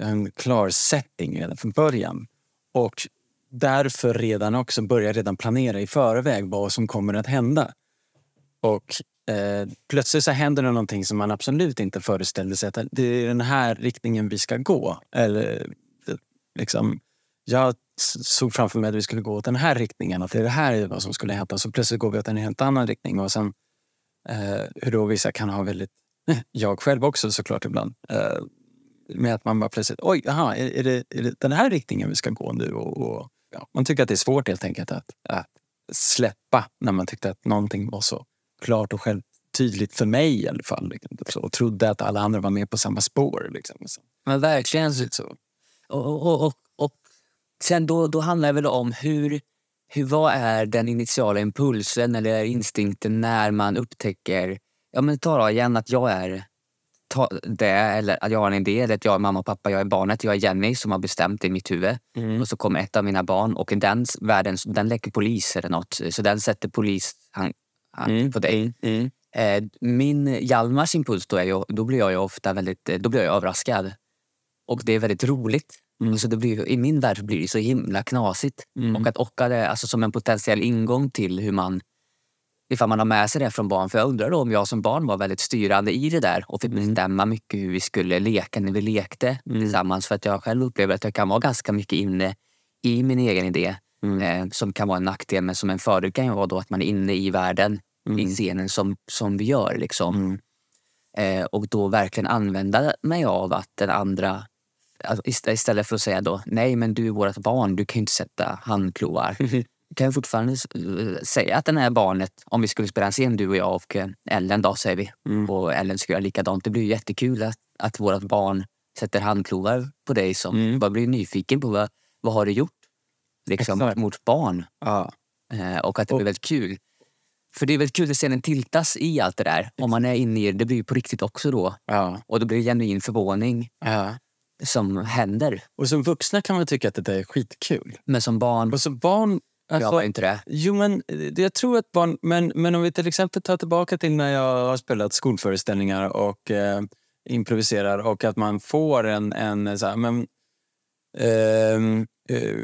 En klar setting redan från början. Och därför redan också börjar redan planera i förväg vad som kommer att hända. Och eh, plötsligt så händer det någonting som man absolut inte föreställde sig att det är den här riktningen vi ska gå. Eller liksom, jag såg framför mig att vi skulle gå åt den här riktningen, att det är det här vad som skulle hända. Så plötsligt går vi åt en helt annan riktning. Och sen eh, hur då vissa kan ha väldigt, jag själv också såklart ibland, eh, med att man bara plötsligt, oj, aha, är, är, det, är det den här riktningen vi ska gå nu? Och, och ja, man tycker att det är svårt helt enkelt att, att släppa när man tyckte att någonting var så klart och självtydligt för mig i alla fall. Liksom, och trodde att alla andra var med på samma spår. Liksom. Men verkligen så. Och, och, och sen då, då handlar det väl om hur, hur, vad är den initiala impulsen eller instinkten när man upptäcker, ja men ta då igen att jag är det eller att jag har en idé, eller att jag är mamma och pappa, jag är barnet, jag är Jenny som har bestämt i mitt huvud. Mm. Och så kommer ett av mina barn och den världen, den läcker polis eller något. Så den sätter polis han, han, mm. på dig. Mm. Eh, min Hjalmars impuls då, är ju, då blir jag ofta väldigt då blir jag överraskad. Och det är väldigt roligt. Mm. Så det blir, I min värld blir det så himla knasigt. Mm. Och att ocka det alltså som en potentiell ingång till hur man ifall man har med sig det från barn. För jag undrar om jag som barn var väldigt styrande i det där och fick mm. bestämma mycket hur vi skulle leka när vi lekte mm. tillsammans. För att jag själv upplever att jag kan vara ganska mycket inne i min egen idé. Mm. Eh, som kan vara en nackdel men som en fördel kan vara då att man är inne i världen, mm. i scenen som, som vi gör. Liksom. Mm. Eh, och då verkligen använda mig av att den andra alltså istället för att säga då nej men du är vårt barn, du kan inte sätta handklovar. kan jag fortfarande säga att den är barnet, om vi skulle spela en scen du och jag och eh, Ellen då säger vi. Mm. Och Ellen skulle göra likadant. Det blir jättekul att, att vårt barn sätter handklovar på dig som mm. bara blir nyfiken på vad, vad har du gjort liksom, mot barn. Ja. Eh, och att det blir väldigt kul. För det är väldigt kul att scenen tiltas i allt det där. Om man är inne i det, det blir på riktigt också då. Ja. Och då blir det genuin förvåning. Ja som händer. Och som vuxna kan man tycka att det där är skitkul. Men som barn... Och som barn Alltså, jag inte det. Jo, men jag tror att barn... Men, men om vi till exempel tar tillbaka till när jag har spelat skolföreställningar och eh, improviserar och att man får en, en så här, men, eh, eh,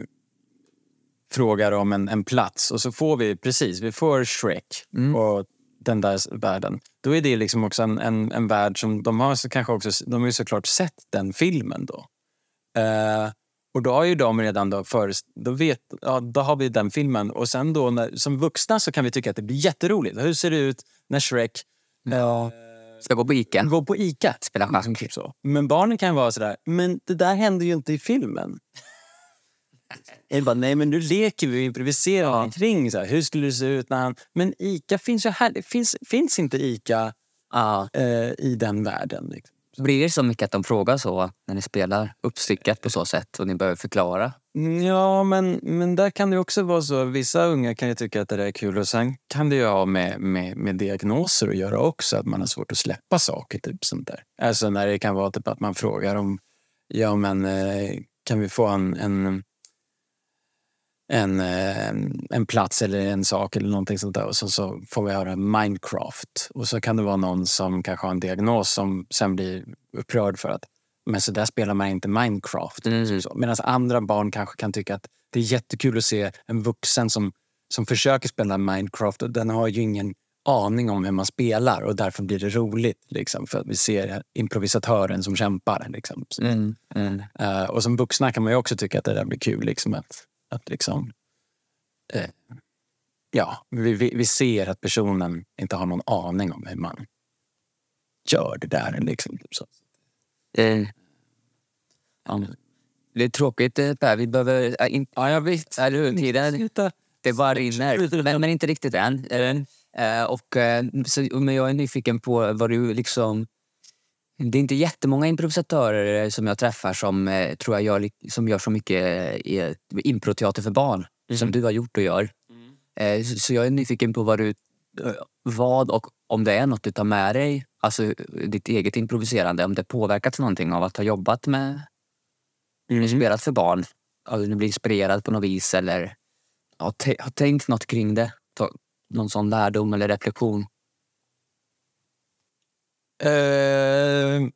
frågar om en, en plats och så får vi precis, vi får Shrek mm. och den där världen. Då är det liksom också en, en, en värld som de har så kanske också, de har ju såklart sett den filmen då. Eh, och då har ju de redan då, för, då, vet, ja, då har vi den filmen. Och sen då när, som vuxna så kan vi tycka att det blir jätteroligt. Hur ser det ut när Shrek ja. ska gå på Ica? Gå på Ica. Spela schack. Typ så. Men barnen kan vara sådär, men det där händer ju inte i filmen. Jag bara, nej men nu leker vi och improviserar ja. kring så här, hur skulle det se ut när han... Men Ica finns ju här. Det finns, finns inte Ica ja. eh, i den världen. Liksom. Blir det så mycket att de frågar så när ni spelar uppstyckat på så sätt och ni behöver förklara? Ja, men, men där kan det också vara så. Vissa unga kan ju tycka att det är kul och sen kan det ju ha med, med, med diagnoser att göra också. Att man har svårt att släppa saker. Typ sånt där. Alltså när det kan vara typ att man frågar om ja, men, eh, kan vi få en, en en, eh, en plats eller en sak eller någonting sånt där. Och så, så får vi höra Minecraft. Och så kan det vara någon som kanske har en diagnos som sen blir upprörd för att men så där spelar man inte Minecraft. Mm. Medan andra barn kanske kan tycka att det är jättekul att se en vuxen som, som försöker spela Minecraft och den har ju ingen aning om hur man spelar och därför blir det roligt. Liksom, för att vi ser improvisatören som kämpar. Liksom. Mm. Mm. Uh, och som vuxna kan man ju också tycka att det där blir kul. Liksom, att att liksom, eh, ja, vi, vi, ser att personen inte har någon aning om hur man gör det där. Liksom, typ så. Eh, ja. Det är tråkigt eh, Per, vi behöver... Äh, in, ja, jag vet. Eller hur? Tiden, det bara rinner. Men, men inte riktigt än. Eh, och, eh, så, men jag är nyfiken på vad du liksom... Det är inte jättemånga improvisatörer som jag träffar som, eh, tror jag gör, som gör så mycket eh, improteater för barn som du har gjort och gör. Eh, så, jag är nyfiken på vad du... eh, Vad och om det är något du tar med dig, alltså ditt eget improviserande, om det påverkats någonting av att ha jobbat med spelat för barn, om du blir inspirerad på något vis eller har, har tänkt något kring det? Ta, någon sån lärdom eller reflektion? Eh,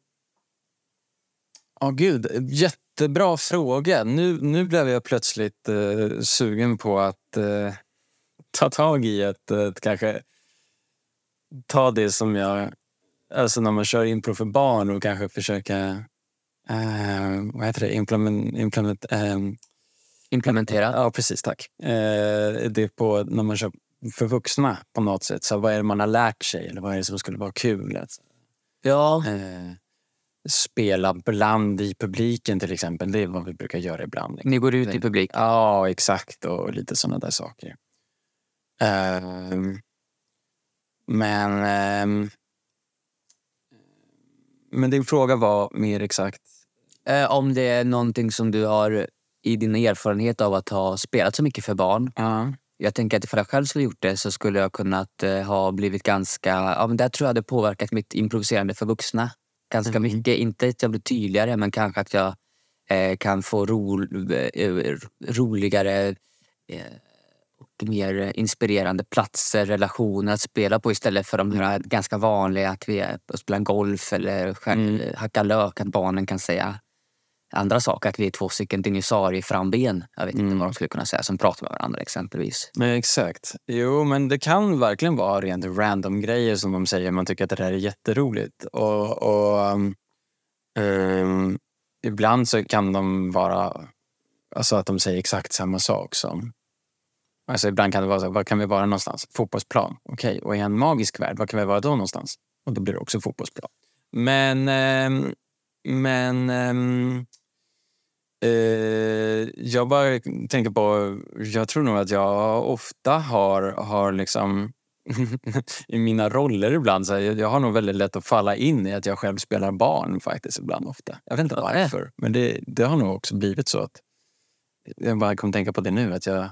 Ja, gud. Jättebra fråga. Nu, nu blev jag plötsligt eh, sugen på att eh, ta tag i ett, ett kanske ta det som jag... Alltså när man kör impro för barn och kanske försöka... Eh, vad heter det? Implement... implement ehm, Implementera? Ja, precis. Tack. Det på när man kör för vuxna på något sätt. Så vad är det man har lärt sig? Eller vad är det som skulle vara kul? Att, Ja. eh, spela bland i publiken till exempel. Det är vad vi brukar göra ibland. Ni går ut i publik? Ja, exakt. Och lite sådana där saker. Ehm, men... ehm, men din fråga var mer exakt... Eh, om det är någonting som du har i din erfarenhet av att ha spelat så mycket för barn. Ja. Jag tänker att ifall jag själv skulle gjort det så skulle jag kunnat eh, ha blivit ganska... Ja, men där tror jag det påverkat mitt improviserande för vuxna ganska Mhm. mycket. Inte att jag blir tydligare men kanske att jag eh, kan få ro, eh, roligare eh, och mer inspirerande platser, relationer att spela på istället för de här ganska vanliga att vi är och spelar golf eller Mm. mm. hacka lök, att barnen kan säga andra saker. Att vi är två stycken dinosaurieframben. Jag vet inte Mm. vad de skulle kunna säga som pratar med varandra exempelvis. Men exakt. Jo, men det kan verkligen vara rent random grejer som de säger. Man tycker att det där är jätteroligt. Och, och um, um, ibland så kan de vara... Alltså att de säger exakt samma sak som... Alltså ibland kan det vara så, var kan vi vara någonstans? Fotbollsplan. Okej, och i en magisk värld, var kan vi vara då någonstans? Och då blir det också fotbollsplan. Men, ehm, men ehm, Eh, jag bara tänker på, jag tror nog att jag ofta har, har liksom i mina roller ibland, så här, jag, jag har nog väldigt lätt att falla in i att jag själv spelar barn faktiskt ibland ofta. Jag vet inte varför, men det, det har nog också blivit så att jag bara kom tänka på det nu, att jag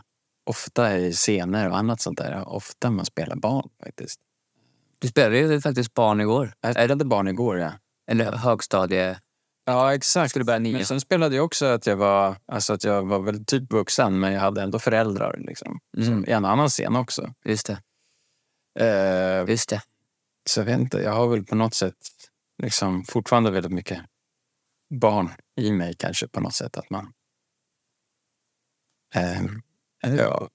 ofta i scener och annat sånt där, ofta man spelar barn faktiskt. Du spelade ju faktiskt barn igår. Jag spelade barn igår, ja. Eller högstadie... Ja, exakt. Skulle börja nio. Men sen spelade jag också att jag var, alltså att jag var väl typ vuxen, men jag hade ändå föräldrar. Liksom. Mm. Som I en annan scen också. Just det. Eh, Just det. så jag vet inte, jag har väl på något sätt liksom fortfarande väldigt mycket barn i mig kanske på något sätt. Att man... Eh, ja,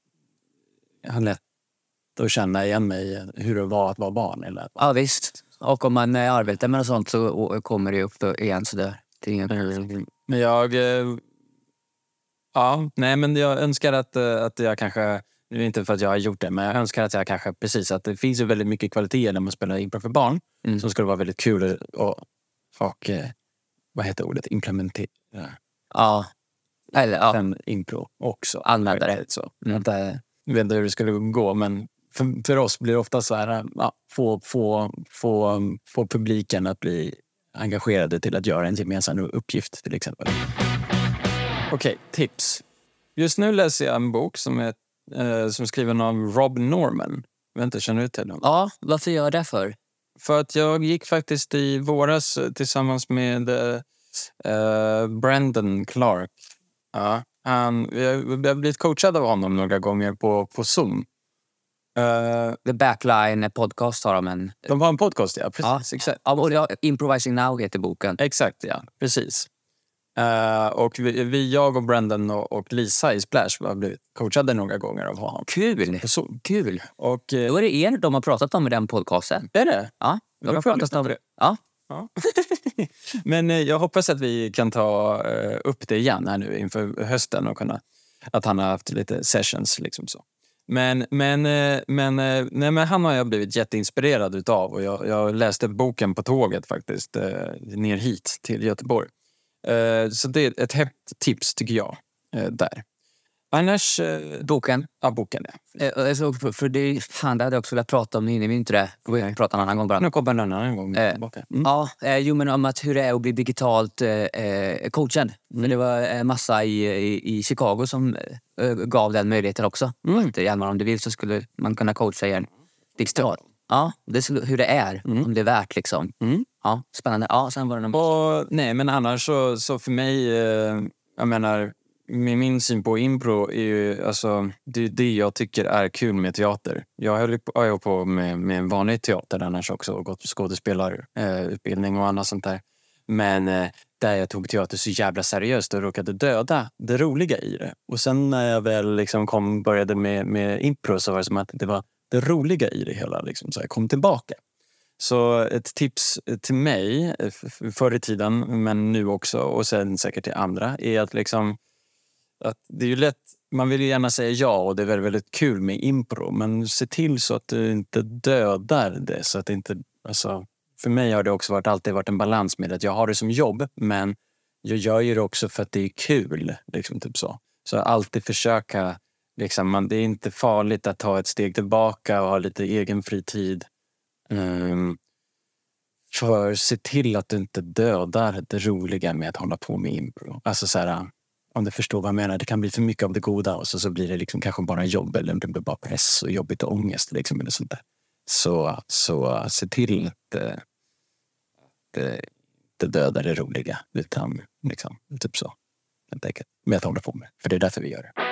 jag har lätt att känna igen mig hur det var att vara barn. Eller Ja, visst. Och om man arbetar med något sånt så kommer det upp igen. Mm. Men jag... eh, Ja, nej men jag önskar att, eh, att jag kanske... Nu inte för att jag har gjort det, men jag önskar att jag kanske... Precis, att det finns ju väldigt mycket kvaliteter när man spelar impro för barn Mm. som skulle vara väldigt kul och, och eh, vad heter ordet? Implementera. Ja. Eller ja. Sen impro också. Använda det. Så. Mm. Att, jag vet inte hur det skulle gå, men för, för oss blir det ofta så här, ja, få, få, få, få publiken att bli engagerade till att göra en gemensam uppgift till exempel. Okej, tips. Just nu läser jag en bok som är, eh, som är skriven av Rob Norman. Jag vet inte, känner du till honom? ja, varför gör jag det för? För att jag gick faktiskt i våras eh, tillsammans med eh, eh, Brandon Clark. Ja, han, har, vi har blivit coachade av honom några gånger på, på Zoom. Eh, The Backline podcast har de en... de har en podcast, ja. Ja. Precis, exakt. Ja, och ja, Improvising Now heter boken. Exakt, ja. Precis. Eh, och vi, vi, jag och Brandon och, och Lisa i Splash har blivit coachade några gånger av honom. Kul! Zoom. Kul! Och, eh, Då är det er de har pratat om i den podcasten. är det? Ja, de har pratat om det. Ja, Ja. Men eh, jag hoppas att vi kan ta upp det igen här nu inför hösten och kunna, att han har haft lite sessions. Liksom så. Men, men, eh, men, eh, nej, men han har jag blivit jätteinspirerad utav och jag, jag läste boken på tåget faktiskt, eh, ner hit till Göteborg. Så det är ett hett tips tycker jag. Där. Annars... Eh, Boken. ja, boken ja. Eh, alltså, för, för det, fan, det hade jag också velat prata om, nu hinner vi inte det. Vi prata en annan gång bara. Nu kommer en annan gång Eh. Mm. Ja, eh, jo, men om att hur det är att bli digitalt eh, eh, coachad. För det var eh, massa i, i, i Chicago som gav den möjligheten också. Mm. Att, Hjalmar, om du vill så skulle man kunna coacha er digitalt. Ja, det är hur det är. Om det är värt liksom. Mm. Ja, spännande. Ja, sen var det någon... Och, nej, men annars så, så för mig, jag menar, med min syn på impro är ju, alltså, det är det jag tycker är kul med teater. Jag höll på, på med, med vanlig teater annars också och gått på skådespelarutbildning och annat sånt där. Men eh, där jag tog teater så jävla seriöst och råkade döda det roliga i det. Och sen när jag väl liksom kom, började med, med impro så var det som att det var det roliga i det hela. Liksom, så jag kom tillbaka. Så ett tips till mig, eh, förr i tiden, men nu också och sen säkert till andra, är att liksom att det är ju lätt, man vill ju gärna säga ja och det är väldigt, väldigt kul med impro men se till så att du inte dödar det. Så att det inte, alltså, för mig har det också varit, alltid varit en balans med att jag har det som jobb men jag gör ju det också för att det är kul. Liksom, typ så. så alltid försöka, liksom, man, det är inte farligt att ta ett steg tillbaka och ha lite egen fritid. Um, för se till att du inte dödar det roliga med att hålla på med impro. Alltså så här, om du förstår vad jag menar. Det kan bli för mycket av det goda och så, så blir det liksom kanske bara jobb eller det blir bara press och jobbigt och ångest. Liksom, eller sånt där. Så, så se till att eh, det, det eh, inte dödar det roliga utan liksom, typ så. Helt enkelt. Med att hålla på med. För det är därför vi gör det.